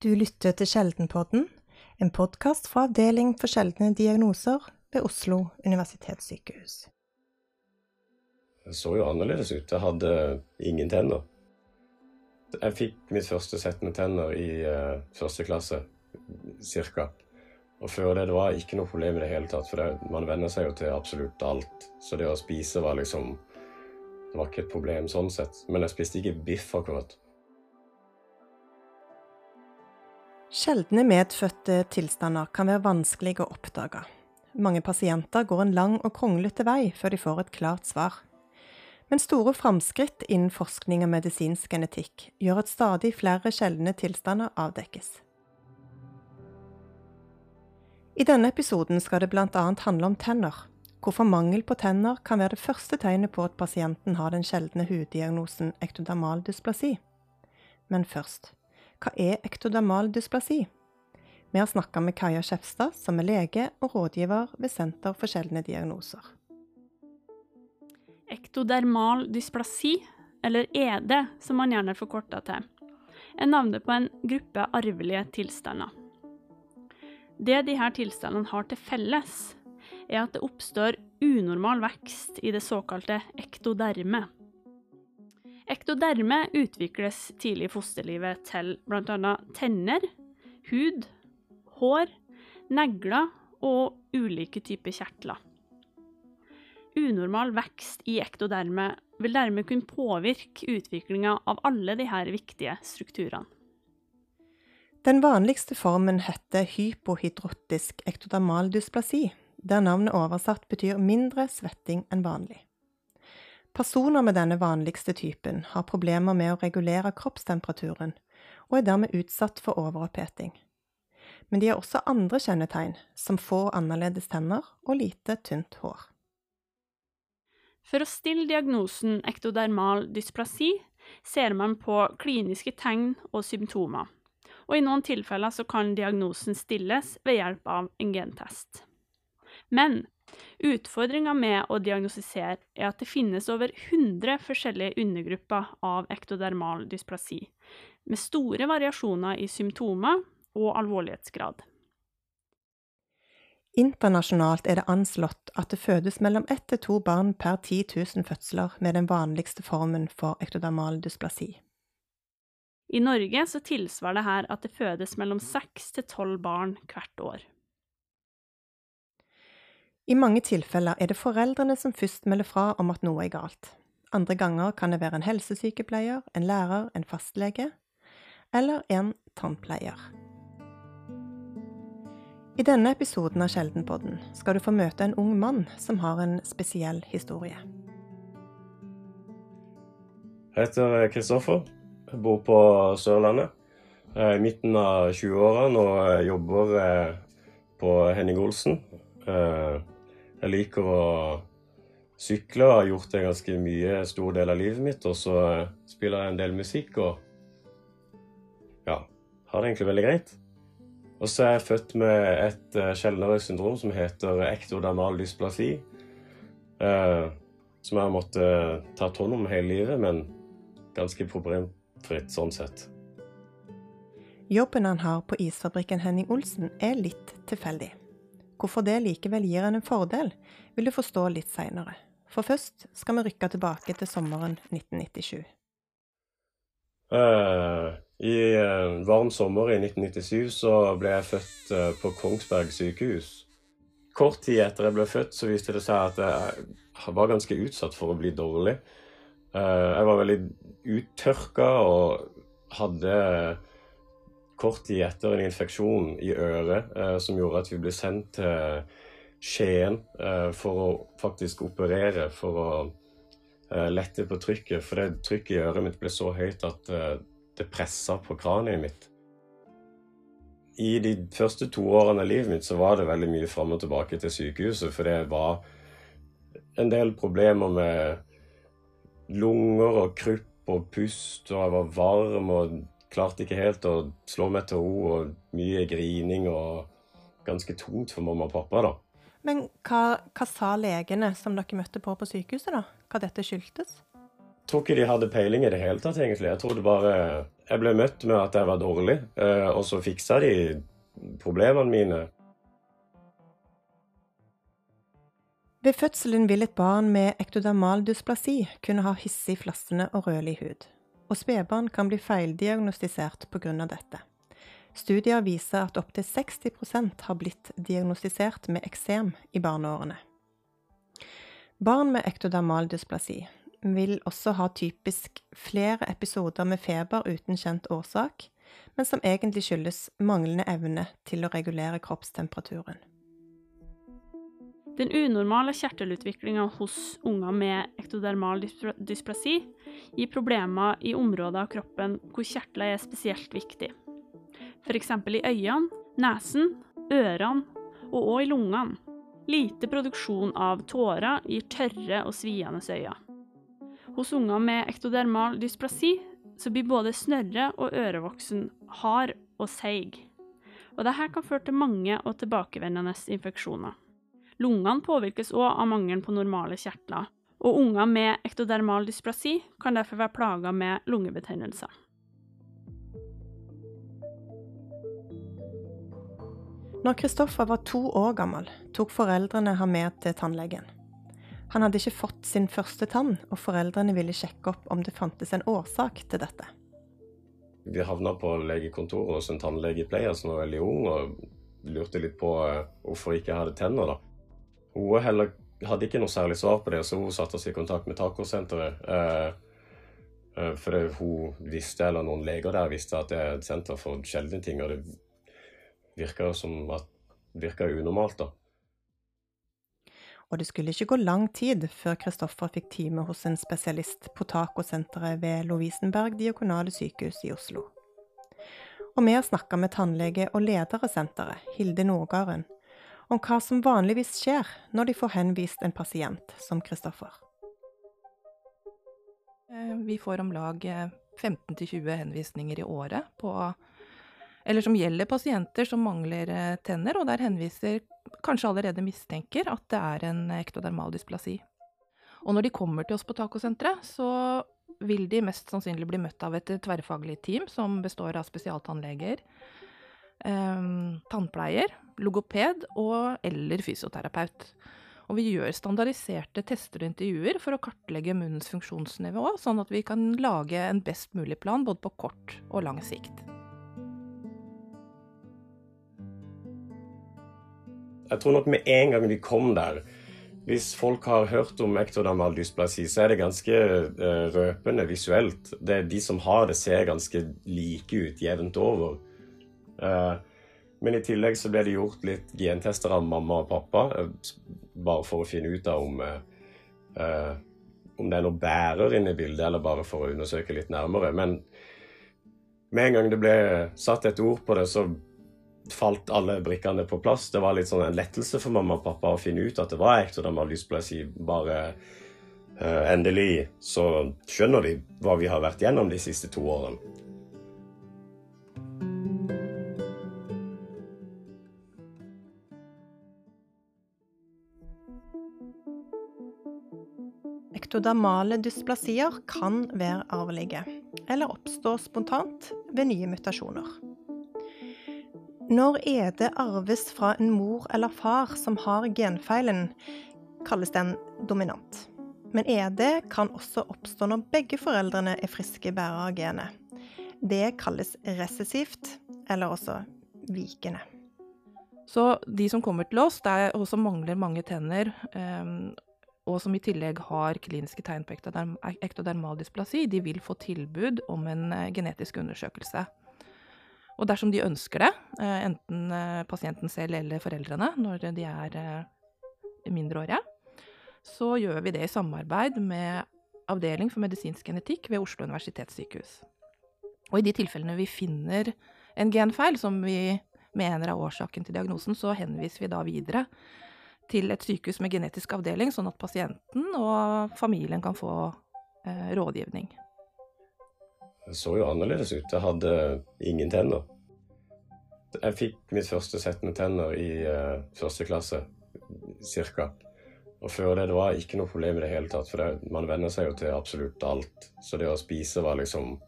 Du lytter til Sjeldenpodden, en podkast fra Avdeling for sjeldne diagnoser ved Oslo universitetssykehus. Det så jo annerledes ut. Jeg hadde ingen tenner. Jeg fikk mitt første sett med tenner i uh, første klasse, cirka. Og før det, det var ikke noe problem i det hele tatt, for det, man venner seg jo til absolutt alt. Så det å spise var liksom Det var ikke et problem sånn sett. Men jeg spiste ikke biff akkurat. Sjeldne medfødte tilstander kan være vanskelige å oppdage. Mange pasienter går en lang og kronglete vei før de får et klart svar. Men store framskritt innen forskning og medisinsk genetikk gjør at stadig flere sjeldne tilstander avdekkes. I denne episoden skal det bl.a. handle om tenner, hvorfor mangel på tenner kan være det første tegnet på at pasienten har den sjeldne huddiagnosen ektodermal dysplasi. Men først hva er ektodermal dysplasi? Vi har snakka med Kaja Skjefstad, som er lege og rådgiver ved Senter for sjeldne diagnoser. Ektodermal dysplasi, eller ED som man gjerne forkorter til, er navnet på en gruppe arvelige tilstander. Det disse tilstandene har til felles, er at det oppstår unormal vekst i det såkalte ektodermet. Ektoderme utvikles tidlig i fosterlivet til bl.a. tenner, hud, hår, negler og ulike typer kjertler. Unormal vekst i ektoderme vil dermed kunne påvirke utviklinga av alle disse viktige strukturene. Den vanligste formen heter hypohydrotisk ektodermal dysplasi, der navnet oversatt betyr mindre svetting enn vanlig. Personer med denne vanligste typen har problemer med å regulere kroppstemperaturen, og er dermed utsatt for overoppheting. Men de har også andre kjennetegn, som få annerledes tenner og lite tynt hår. For å stille diagnosen ektodermal dysplasi ser man på kliniske tegn og symptomer, og i noen tilfeller kan diagnosen stilles ved hjelp av en gentest. Men Utfordringa med å diagnostisere er at det finnes over 100 forskjellige undergrupper av ektodermal dysplasi, med store variasjoner i symptomer og alvorlighetsgrad. Internasjonalt er det anslått at det fødes mellom ett til to barn per 10 000 fødsler med den vanligste formen for ektodermal dysplasi. I Norge så tilsvarer det her at det fødes mellom seks til tolv barn hvert år. I mange tilfeller er det foreldrene som først melder fra om at noe er galt. Andre ganger kan det være en helsesykepleier, en lærer, en fastlege eller en tannpleier. I denne episoden av Sjeldenpodden skal du få møte en ung mann som har en spesiell historie. Jeg heter Kristoffer. Jeg bor på Sørlandet. Jeg er i midten av 20-årene og jobber eh, på Henning Olsen. Eh, jeg liker å sykle har gjort det ganske mye, stor del av livet mitt. Og så eh, spiller jeg en del musikk og ja, har det egentlig veldig greit. Og så er jeg født med et uh, sjeldnere syndrom som heter ektodermal dysplasi. Eh, som jeg har måttet uh, ta hånd om hele livet, men ganske problemfritt sånn sett. Jobben han har på isfabrikken Henning Olsen er litt tilfeldig. Hvorfor det likevel gir en en fordel, vil du forstå litt seinere. For først skal vi rykke tilbake til sommeren 1997. Uh, eh, I en uh, varm sommer i 1997 så ble jeg født uh, på Kongsberg sykehus. Kort tid etter jeg ble født, så viste det seg at jeg var ganske utsatt for å bli dårlig. Uh, jeg var veldig uttørka og hadde kort tid etter en infeksjon i øret eh, som gjorde at vi ble sendt til Skien eh, for å faktisk operere for å eh, lette på trykket. For det trykket i øret mitt ble så høyt at eh, det pressa på kraniet mitt. I de første to årene av livet mitt så var det veldig mye fram og tilbake til sykehuset, for det var en del problemer med lunger og krupp og pust, og jeg var varm og klarte ikke helt å slå meg til ro, og mye grining og ganske tungt for mamma og pappa, da. Men hva, hva, sa legene som dere møtte på på sykehuset, da? Hva dette skyldtes? Jeg tror ikke de hadde peiling i det hele tatt, egentlig. Jeg trodde bare jeg ble møtt med at jeg var dårlig, eh, og så fiksa de problemene mine. Ved fødselen vil et barn med ektodermal dysplasi kunne ha hissig, flassende og rødlig hud, og spedbarn kan bli feildiagnostisert pga. dette. Studier viser at opptil 60% har blitt diagnostisert med eksem i barneårene. Barn med ektodermal dysplasi vil også ha typisk flere episoder med feber uten kjent årsak, men som egentlig skyldes manglende evne til å regulere kroppstemperaturen. Den unormale kjertelutviklinga hos unger med ektodermal dysplasi gir problemer i områder av kroppen hvor kjertler er spesielt viktig. F.eks. i øynene, nesen, ørene og òg i lungene. Lite produksjon av tårer gir tørre og sviende øyne. Hos unger med ektodermal dysplasi så blir både snørre og ørevoksen hard og seig. Og dette kan føre til mange og tilbakevendende infeksjoner. Lungene påvirkes òg av mangelen på normale kjertler, og unger med ektodermal dysplasi kan derfor være plaga med lungebetennelser. Når Kristoffer var to år gammel, tok foreldrene ham med til tannlegen. Han hadde ikke fått sin første tann, og foreldrene ville sjekke opp om det fantes en årsak til dette. Vi havna på legekontoret hos en tannlegepleier som var veldig ung, og lurte litt på hvorfor hvorfor jeg ikke hadde tenner. da. Hun heller hadde ikke noe særlig svar på det, så hun satte seg i kontakt med Tacosenteret. For uh, fordi hun visste, eller noen leger der visste, at det er et senter for sjeldne ting. Og det virka som at virka unormalt, da. Og det skulle ikke gå lang tid før Kristoffer fikk time hos en spesialist på tacosenteret ved Lovisenberg diakonale sykehus i Oslo. Og vi har snakka med tannlege og leder av senteret, Hilde Nordgarden, om hva som vanligvis skjer når de får henvist en pasient som Kristoffer. Eh, vi får om lag 15-20 eh, henvisninger i året på eller som gjelder pasienter som mangler eh, tenner, og der henviser kanskje allerede mistenker at det er en ektodermal dysplasi. Og når de kommer til oss på tacosenteret, så vil de mest sannsynlig bli møtt av et tverrfaglig team som består av spesialtannleger, tannpleier, logoped og eller fysioterapeut. Og vi gjør standardiserte tester og intervjuer for å kartlegge munnens funksjonsnivå, sånn at vi kan lage en best mulig plan både på kort og lang sikt. Jeg tror nok med en gang vi kom der Hvis folk har hørt om ektodermal dysplasi, så er det ganske uh, røpende visuelt. De som har det, ser ganske like ut jevnt over. Uh, men i tillegg så ble det gjort litt gentester av mamma og pappa, uh, bare for å finne ut av om om det er noe bærer inne i bildet, eller bare for å undersøke litt nærmere. Men med en gang det ble satt et ord på det, så falt alle brikkene på plass. Det var litt sånn en lettelse for mamma og pappa å finne ut at det var ekte. De hadde lyst til å si bare eh, endelig så skjønner de hva vi har vært gjennom de siste to årene. Ektodermale dysplasier kan være arvelige, eller oppstå spontant ved nye mutasjoner. Når ED arves fra en mor eller far som har genfeilen, kalles den dominant. Men ED kan også oppstå når begge foreldrene er friske bærere av genet. Det kalles resessivt, eller også vikende. Så de som kommer til oss, det er, og mangler mange tenner, um, og som i tillegg har kliniske tegn på ektodermal dysplasi, de vil få tilbud om en uh, genetisk undersøkelse. Og dersom de ønsker det, eh, enten eh, pasienten selv eller foreldrene når de er eh, mindreårige, så gjør vi det i samarbeid med Avdeling for medisinsk genetikk ved Oslo universitetssykehus. Og i de tilfellene vi finner en genfeil som vi mener er årsaken til diagnosen, så henviser vi da videre til et sykehus med genetisk avdeling, sånn at pasienten og familien kan få eh, rådgivning. Det så jo annerledes ut. Jeg hadde ingen tenner. Jeg fikk mitt første sett med tenner i eh, første klasse, cirka. Og før det, det var ikke noe problem i det hele tatt, for det, man venner seg jo til absolutt alt. Så det å spise var liksom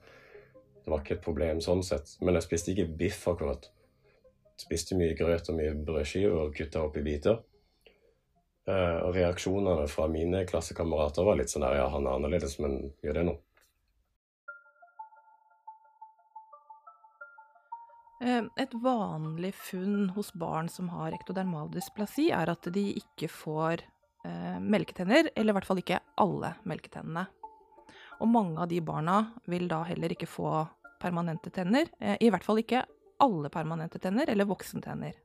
det var ikke et problem sånn sett. Men jeg spiste ikke biff akkurat. Spiste mye grøt og mye brødskiver og kutta opp i biter. Eh, og reaksjonene fra mine klassekamerater var litt sånn der Ja, han er annerledes, men gjør det nå. Eh, Et vanlig funn hos barn som har ektodermal dysplasi, er at de ikke får eh, melketenner, eller i hvert fall ikke alle melketennene. Og mange av de barna vil da heller ikke få permanente tenner, i hvert fall ikke alle permanente tenner eller voksentenner.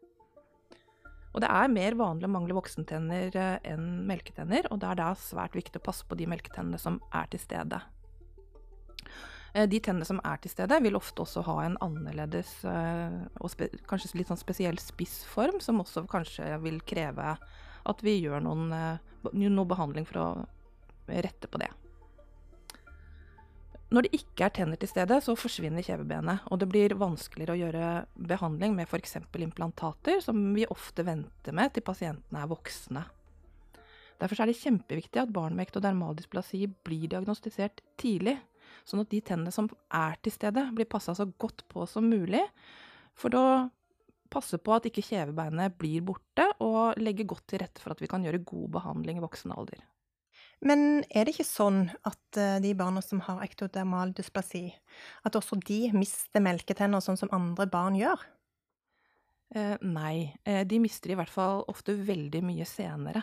Og det er mer vanlig å mangle voksentenner eh, enn melketenner, og det er da svært viktig å passe på de melketennene som er til stede. Eh, De tennene som er til stede, vil ofte også ha en annerledes eh, og kanskje litt sånn spesiell spissform, som også kanskje vil kreve at vi gjør noen, noe behandling for å rette på det. Når det ikke er tenner til stede, så forsvinner kjevebenet, og det blir vanskeligere å gjøre behandling med f.eks. implantater, som vi ofte venter med til pasientene er voksne. Derfor er det kjempeviktig at barn med ektodermal dysplasi blir diagnostisert tidlig, sånn at de tennene som er til stede, blir passa så godt på som mulig, for å passe på at ikke kjevebeinet blir borte, og legge godt til rette for at vi kan gjøre god behandling i voksen alder. Men er det ikke sånn at eh, de barna som har ektodermal dysplasi, at også de mister melketenner sånn som andre barn gjør? Eh, nei, eh, de mister i hvert fall ofte veldig mye senere.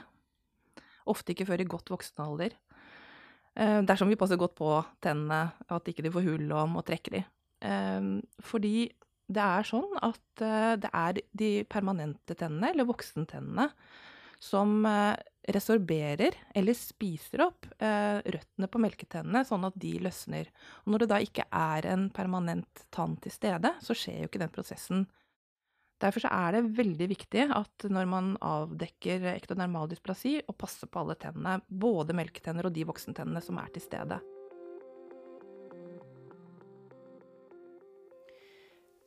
Ofte ikke før i godt voksen alder. Eh, dersom vi passer godt på tennene, at ikke de får hull om og trekker de. Eh, fordi det er sånn at eh, det er de permanente tennene, eller voksentennene, som resorberer eller spiser opp eh, røttene på melketennene, sånn at de løsner. Og når det da ikke er en permanent tann til stede, så skjer jo ikke den prosessen. Derfor er det veldig viktig at når man avdekker ektodermal dysplasi, å passe på alle tennene, både melketenner og de voksentennene som er til stede.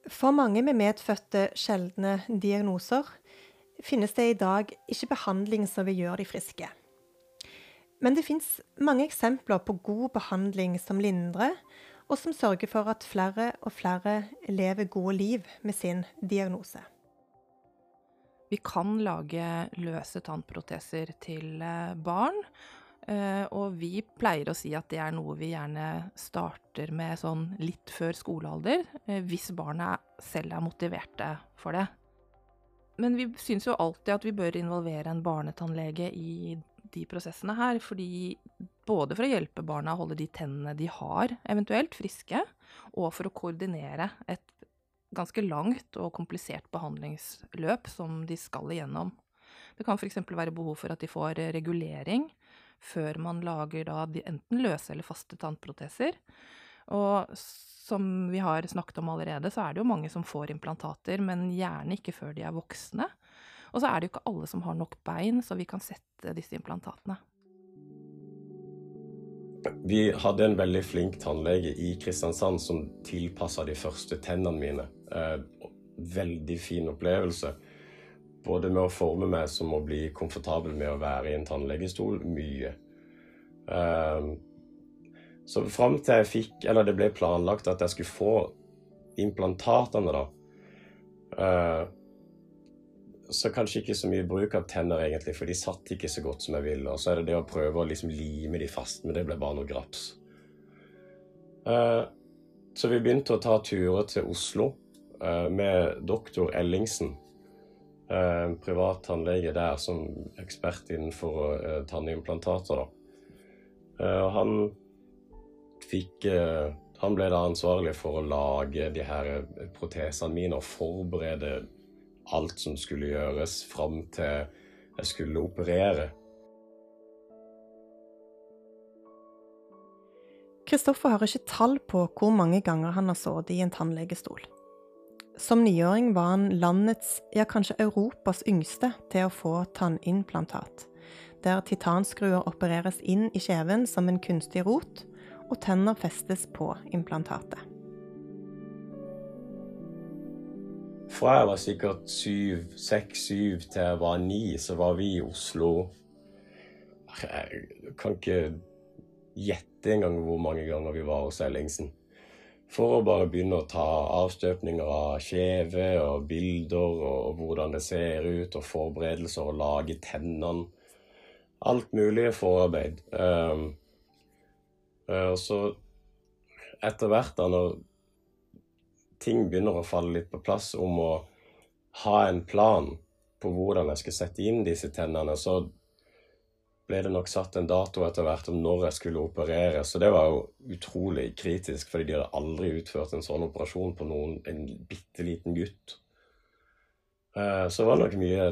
For mange med medfødte sjeldne diagnoser finnes det i dag ikke behandling som vil gjøre de friske. Men det fins mange eksempler på god behandling som lindrer, og som sørger for at flere og flere lever gode liv med sin diagnose. Vi kan lage løse tannproteser til eh, barn, eh, og vi pleier å si at det er noe vi gjerne starter med sånn litt før skolealder, eh, hvis barna selv er motiverte for det. Men vi syns jo alltid at vi bør involvere en barnetannlege i de prosessene her, fordi både for å hjelpe barna å holde de tennene de har, eventuelt friske, og for å koordinere et ganske langt og komplisert behandlingsløp som de skal igjennom. Det kan f.eks. være behov for at de får regulering før man lager da enten løse eller faste tannproteser. Og som vi har snakket om allerede, så er det jo mange som får implantater, men gjerne ikke før de er voksne. Og så er det jo ikke alle som har nok bein, så vi kan sette disse implantatene. Vi hadde en veldig flink tannlege i Kristiansand som tilpassa de første tennene mine. Eh, veldig fin opplevelse. Både med å forme meg som å bli komfortabel med å være i en tannlegestol. Mye. Så fram til jeg fikk Eller det ble planlagt at jeg skulle få implantatene, da. Eh, så kanskje ikke så mye bruk av tenner, egentlig, for de satt ikke så godt som jeg ville. Og så er det det å prøve å liksom lime de fast, men det ble bare noe graps. Eh, så vi begynte å ta turer til Oslo eh, med doktor Ellingsen. En privat tannlege der som ekspert innenfor tannimplantater. da. Og han fikk eh, Han ble da ansvarlig for å lage de her eh, protesene mine og forberede alt som skulle gjøres fram til jeg skulle operere. Kristoffer har ikke tall på hvor mange ganger han har sittet i en tannlegestol. Som niåring var han landets, ja kanskje Europas yngste til å få tannimplantat, der titanskruer opereres inn i kjeven som en kunstig rot, og tenner festes på implantatet. Fra jeg var sikkert syv, seks, syv til jeg var ni, så var vi i Oslo Jeg kan ikke gjette engang hvor mange ganger vi var hos Ellingsen. For å bare begynne å ta avstøpninger av kjeve og bilder og hvordan det ser ut, og forberedelser og lage tennene. Alt mulig forarbeid. Um, og så etter hvert, da, når ting begynner å falle litt på plass om å ha en plan på hvordan jeg skulle sette inn disse tennene, så ble det nok satt en dato etter hvert om når jeg skulle operere. Så det var jo utrolig kritisk, fordi de hadde aldri utført en sånn operasjon på noen, en bitte liten gutt. Så det var nok mye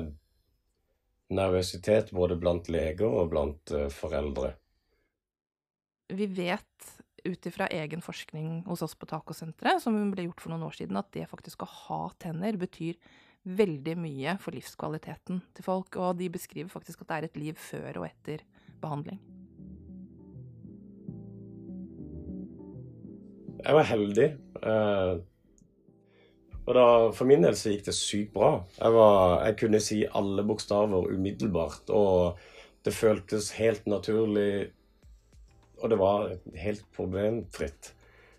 nervøsitet både blant leger og blant eh, foreldre. Vi vet ut ifra egen forskning hos oss på Tacosenteret, som ble gjort for noen år siden, at det faktisk å ha tenner betyr veldig mye for livskvaliteten til folk, og de beskriver faktisk at det er et liv før og etter behandling. Jeg var heldig. Eh, og da, For min del så gikk det sykt bra. Jeg, var, jeg kunne si alle bokstaver umiddelbart, og det føltes helt naturlig. Og det var helt problemfritt.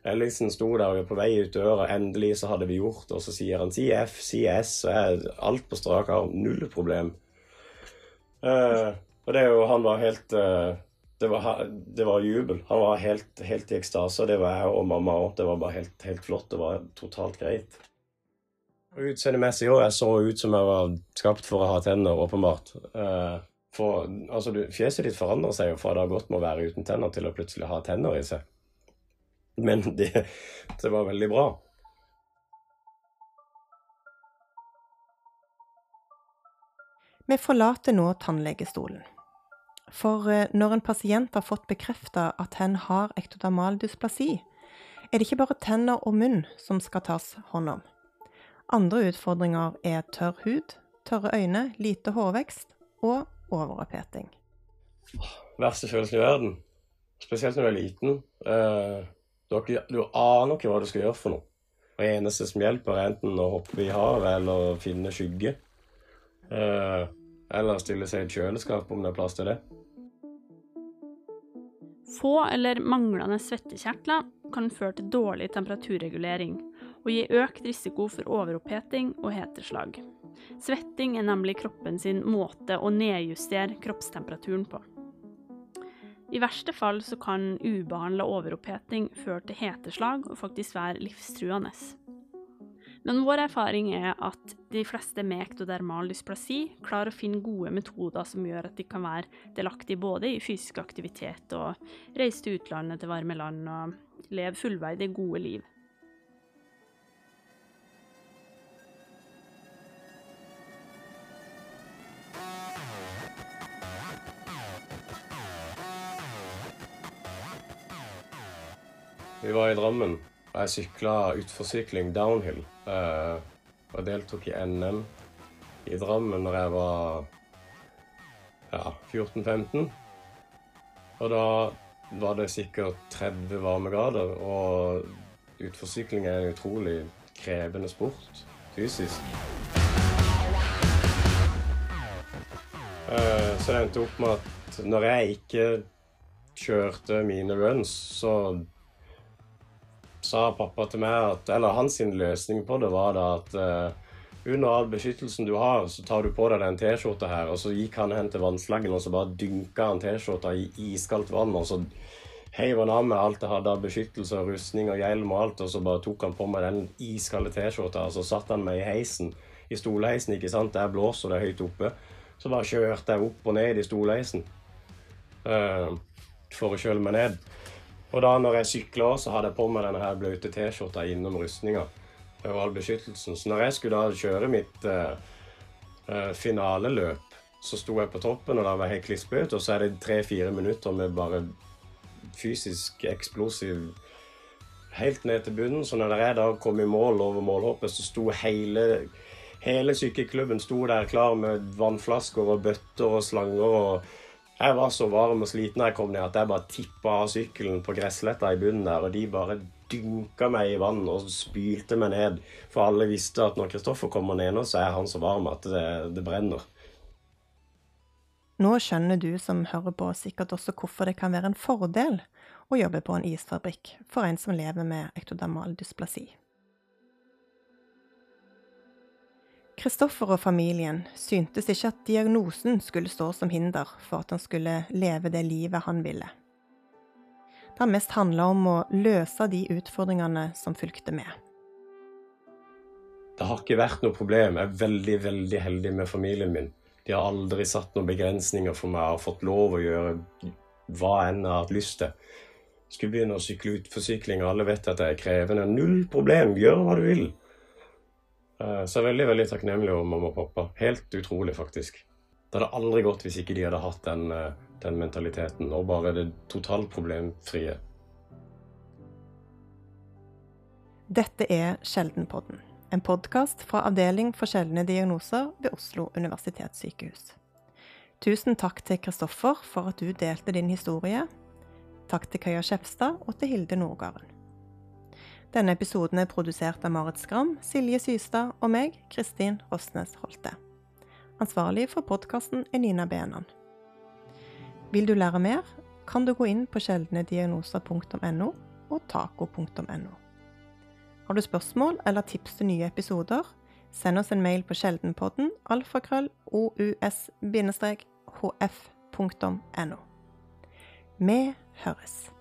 Ellingsen sto der og var på vei ut døra, endelig så hadde vi gjort. Og så sier han si F, si S, og jeg alt på strak arm. Null problem. Uh, og det er jo Han var helt uh, det, var, det, var, jubel. Han var helt, helt i ekstase, det var jeg og mamma òg. Det var bare helt, helt, flott. Det var totalt greit. Utseendemessig òg. Jeg så ut som jeg var skapt for å ha tenner, åpenbart. Uh, for altså, du, Fjeset ditt forandrer seg jo fra det har gått med å være uten tenner til å plutselig ha tenner i seg. Men det, det var veldig bra. Vi forlater nå tannlegestolen. For eh, når en pasient har fått bekrefta at hen har ektodermal dysplasi, er det ikke bare tenner og munn som skal tas hånd om. Andre utfordringer er tørr hud, tørre øyne, lite hårvekst og overoppheting. Verste følelsen i verden. Spesielt når du er liten. Eh, du, ikke, du, aner ikke hva du skal gjøre for noe. Og det eneste som hjelper, er enten å hoppe i havet eller finne skygge. Eh, eller stille seg i et kjøleskap om det er plass til det. Få eller manglende svettekjertler kan føre til dårlig temperaturregulering og gi økt risiko for overoppheting og heteslag. Svetting er nemlig kroppen sin måte å nedjustere kroppstemperaturen på. I verste fall så kan ubehandla overoppheting føre til heteslag og faktisk være livstruende. Men vår erfaring er at de fleste med ektodermal dysplasi klarer å finne gode metoder som gjør at de kan være delaktige både i fysisk aktivitet og reise til utlandet til varme land og leve fullverdige, gode liv. Vi var i Drammen, og jeg sykla utforsykling downhill. Eh, og deltok i NM i Drammen når jeg var ja, 14-15. Og da var det sikkert 30 varmegrader, og utforsykling er en utrolig krevende sport fysisk. Eh, så det endte opp med at når jeg ikke kjørte mine runs, så sa pappa til meg at Eller hans løsning på det var da at uh, under all beskyttelsen du har, så tar du på deg den T-skjorta her. Og så gikk han hen til vannslaggen og så bare dynka han T-skjorta i iskaldt vann. Og så heiv han av med alt jeg hadde av beskyttelse og rustning og hjelm og alt, og så bare tok han på meg den iskalde T-skjorta, og så satte han meg i heisen. I stolheisen, ikke sant. Der blåser det høyt oppe. Så bare kjørte jeg opp og ned i stolheisen uh, for å kjøle meg ned. Og da når jeg sykla, så hadde jeg på meg denne her bløte T-skjorta innom rustninga og all beskyttelsen. Så når jeg skulle da kjøre mitt uh, uh, finaleløp, så sto jeg på toppen, og da var jeg helt klissblaut. Og så er det tre-fire minutter med bare fysisk eksplosiv helt ned til bunnen. Så når jeg da kom i mål over målhoppet, så sto hele Hele sykkelklubben sto der klar med vannflasker og bøtter og slanger og jeg var så varm og sliten da jeg kom ned at jeg bare tippa av sykkelen på gressletta i bunnen der, og de bare dynka meg i vann og spylte meg ned. For alle visste at når Kristoffer kommer ned nå, så er han så varm at det, det brenner. Nå skjønner du som hører på sikkert også hvorfor det kan være en fordel å jobbe på en isfabrikk for en som lever med ektodermal dysplasi. Kristoffer og familien syntes ikke at diagnosen skulle stå som hinder for at han skulle leve det livet han ville. Det har mest handla om å løse de utfordringene som fulgte med. Det har ikke vært noe problem. Jeg er veldig, veldig heldig med familien min. De har aldri satt noen begrensninger for meg. og fått lov å gjøre hva enn jeg har hatt lyst til. Skulle begynne å sykle ut og alle vet at det er krevende. Null problem, gjør hva du vil. Eh, så jeg er veldig veldig takknemlig over mamma og pappa. Helt utrolig, faktisk. Det hadde aldri gått hvis ikke de hadde hatt den, eh, den mentaliteten og bare det totalt problemfrie. Dette er Sjeldenpodden, en podkast fra Avdeling for sjeldne diagnoser ved Oslo universitetssykehus. Tusen takk til Kristoffer for at du delte din historie. Takk til Kaja Skjepstad og til Hilde Nordgarden. Denne episoden er produsert av Marit Skram, Silje Systad og meg, Kristin Rosnes Holte. Ansvarlig for podkasten er Nina Benan. Vil du lære mer, kan du gå inn på sjeldnediagnoser.no og taco.no. Har du spørsmål eller tips til nye episoder, send oss en mail på sjeldenpodden alfakrøll ous-hf.no. Vi høres.